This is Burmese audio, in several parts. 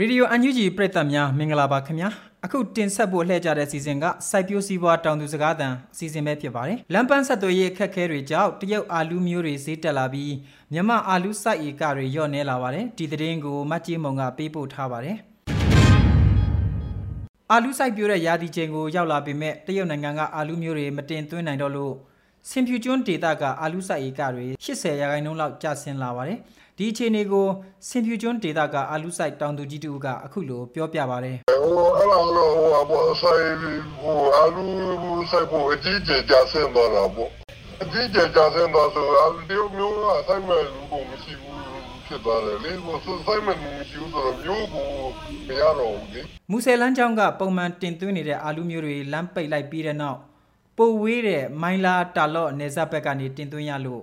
ရေဒီယိုအန်ယူဂျီပရိသတ်များမင်္ဂလာပါခင်ဗျာအခုတင်ဆက်ဖို့လှည့်ကြတဲ့စီစဉ်ကစိုက်ပျိုးစီးပွားတောင်သူစကားသံအစီအစဉ်ပဲဖြစ်ပါတယ်လမ်းပန်းဆက်သွယ်ရေးအခက်အခဲတွေကြောင့်တရုတ်အာလူမျိုးတွေဈေးတက်လာပြီးမြန်မာအာလူစိုက်ဧကတွေလျော့နေလာပါတယ်ဒီသတင်းကိုမတ်ကြီးမုံကပေးပို့ထားပါတယ်အာလူစိုက်ပျိုးတဲ့ရာသီချိန်ကိုရောက်လာပေမဲ့တရုတ်နိုင်ငံကအာလူမျိုးတွေမတင်သွင်းနိုင်တော့လို့ စင်ဖြူကျွန်းဒေသကအာလူစိုက်ဧကတွေ80ရာခိုင်နှုန်းလောက်ကျဆင်းလာပါတယ်ဒီအခြေအနေကိုစင်ဖြူကျွန်းဒေသကအာလူစိုက်တောင်သူကြီးတူကအခုလိုပြောပြပါတယ်ဟိုအဲ့လိုတော့ဟိုအပေါ်ဆိုင်ဟိုအလူဆိုင်ဖို့အကြီးကျယ်ကြဆင်းသွားတာပေါ့အကြီးကျယ်ကြဆင်းသွားဆိုအလူတယောက်မျိုးကဆိုင်မဲ့လူကိုမရှိဘူးဖြစ်သွားတယ်လေဟိုဆိုင်မဲ့လူမရှိဘူးဆိုတော့မျိုးကိုမရတော့ဘူးလေမူဆယ်လန်းချောင်းကပုံမှန်တင်သွင်းနေတဲ့အာလူမျိုးတွေလမ်းပိတ်လိုက်ပြီးတဲ့နောက် ပိုဝေးတဲ့မိုင်းလာတာလော့နေဇက်ဘက်ကနေတင်သွင်းရလို့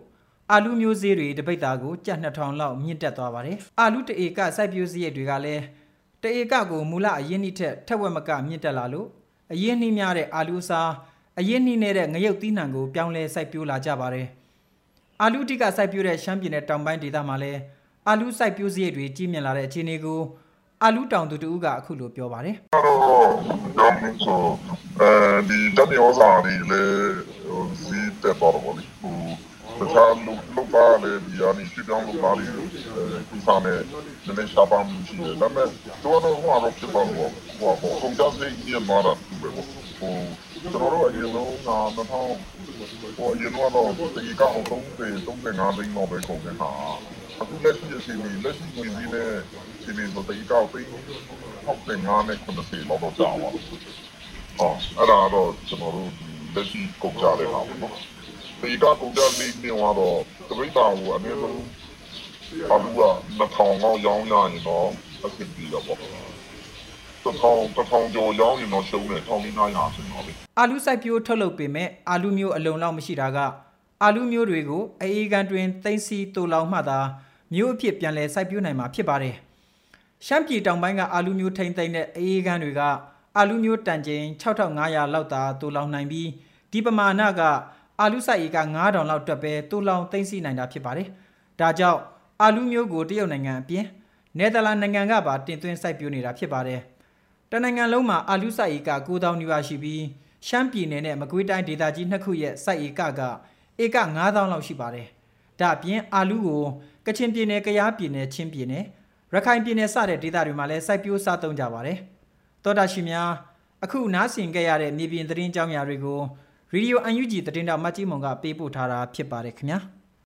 အာလူမျိုးစေးတွေတပိတ်သားကိုကြက်2000လောက်မြင့်တက်သွားပါတယ်အာလူတအေကစိုက်ပျိုးစရိတ်တွေကလည်းတအေကကိုမူလအရင်နှစ်ထက်ထက်ဝက်မကမြင့်တက်လာလို့အရင်နှီးများတဲ့အာလူစားအရင်နှီးနေတဲ့ငရုတ်သီးနှံကိုပြောင်းလဲစိုက်ပျိုးလာကြပါတယ်အာလူတိကစိုက်ပျိုးတဲ့ရှမ်းပြည်နယ်တောင်ပိုင်းဒေသမှာလည်းအာလူစိုက်ပျိုးစရိတ်တွေကြီးမြင့်လာတဲ့အခြေအနေကို အာလူတောင်သူတူကအခုလိုပြောပါတယ်။တော့တော့ဆိုအဲဒီတမီဩဇာလေးလေစီးတက်တော့ဘောလေးတခြားလူလူပါလေဒီအနိစီတောင်းလူပါလေဒီစာနဲ့နည်းနည်းရှားပါမှုရှိတယ်ဒါပေမဲ့တော့တော့ဟိုအရောဖြစ်ပါဘောဟိုဟိုကွန်ပျူတာစိတ်ကြီးမှာတာဟိုကျွန်တော်တို့အရင်လုံးကတော့ဟိုအရင်ကတော့ဒီကောင်သုံးပေသုံးပေငါးသိန်းလောက်ပဲကုန်တယ်ဟာအခုလက်ရှိအချိန်ကြီးလက်ရှိဝင်ပြီးတဲ့ ဒီနေ့တော့ဒီကောင်သိန်းဟုတ်တယ်ငါနဲ့ခုနှစ်ပေလောက်တော့ကြာပါအော်အဲ့ဒါတော့ကျွန်တော်တို့လက်ရှိကုန်ကြတဲ့ဟာပေါ့နော်ဒီကကုန်ကြလေးနေတော့တပိတ်တာကိုအနည်းဆုံးအလူက2000လောက်ရောင်းရရင်တော့အဆင်ပြေတော့ပေါ့တထောင်တထောင်ကျော်ရောင်းရင်တော့ရှုံးတယ်1500ဆင်တော့လေအာလူစိုက်ပျိုးထုတ်လုပ်ပေမဲ့အာလူမျိုးအလုံလောက်မရှိတာကအာလူမျိုးတွေကိုအေးကန်တွင်သိမ့်စီတူလောင်မှသာမျိုးအဖြစ်ပြန်လဲစိုက်ပျိုးနိုင်မှာဖြစ်ပါတယ် ရှမ်းပြည်တောင်ပိုင်းကအာလူမျိုးထိမ့်သိမ့်တဲ့အေးကန်တွေကအာလူမျိုးတန်ချိန်6500လောက်သာတူလောင်နိုင်ပြီးဒီပမာဏကအာလူစိုက်ဧက9000လောက်တွက်ပဲတူလောင်သိမ့်စီနိုင်တာဖြစ်ပါတယ်ဒါကြောင့်အာလူမျိုးကိုတရုတ်နိုင်ငံအပြင်နယ်သာလန်နိုင်ငံကပါတင်သွင်းစိုက်ပျိုးနေတာဖြစ်ပါတယ်တနိုင်ငံလုံးမှာအာလူစိုက်ဧက9000နီးပါးရှိပြီးရှမ်းပြည်နယ်နဲ့မကွေးတိုင်းဒေသကြီးနှစ်ခုရဲ့စိုက်ဧကကဧက9000လောက်ရှိပါတယ်ဒါအပြင်အာလူကိုကချင်ပြည်နယ်ကယားပြည်နယ်ချင်းပြည်နယ် ရခိုင်ပြည်နယ်စတဲ့ဒေသတွေမှာလည်းစိုက်ပျိုးစားသုံးကြပါတယ်တောတာရှိများအခုနားဆင်ကြရတဲ့မြေပြင်သတင်းကြောင်းရာတွေကိုရေဒီယိုအန်ယူဂျီသတင်းတော်မတ်ကြီးမုံကပေးပို့ထားတာဖြစ်ပါတယ်ခင်ဗျာ။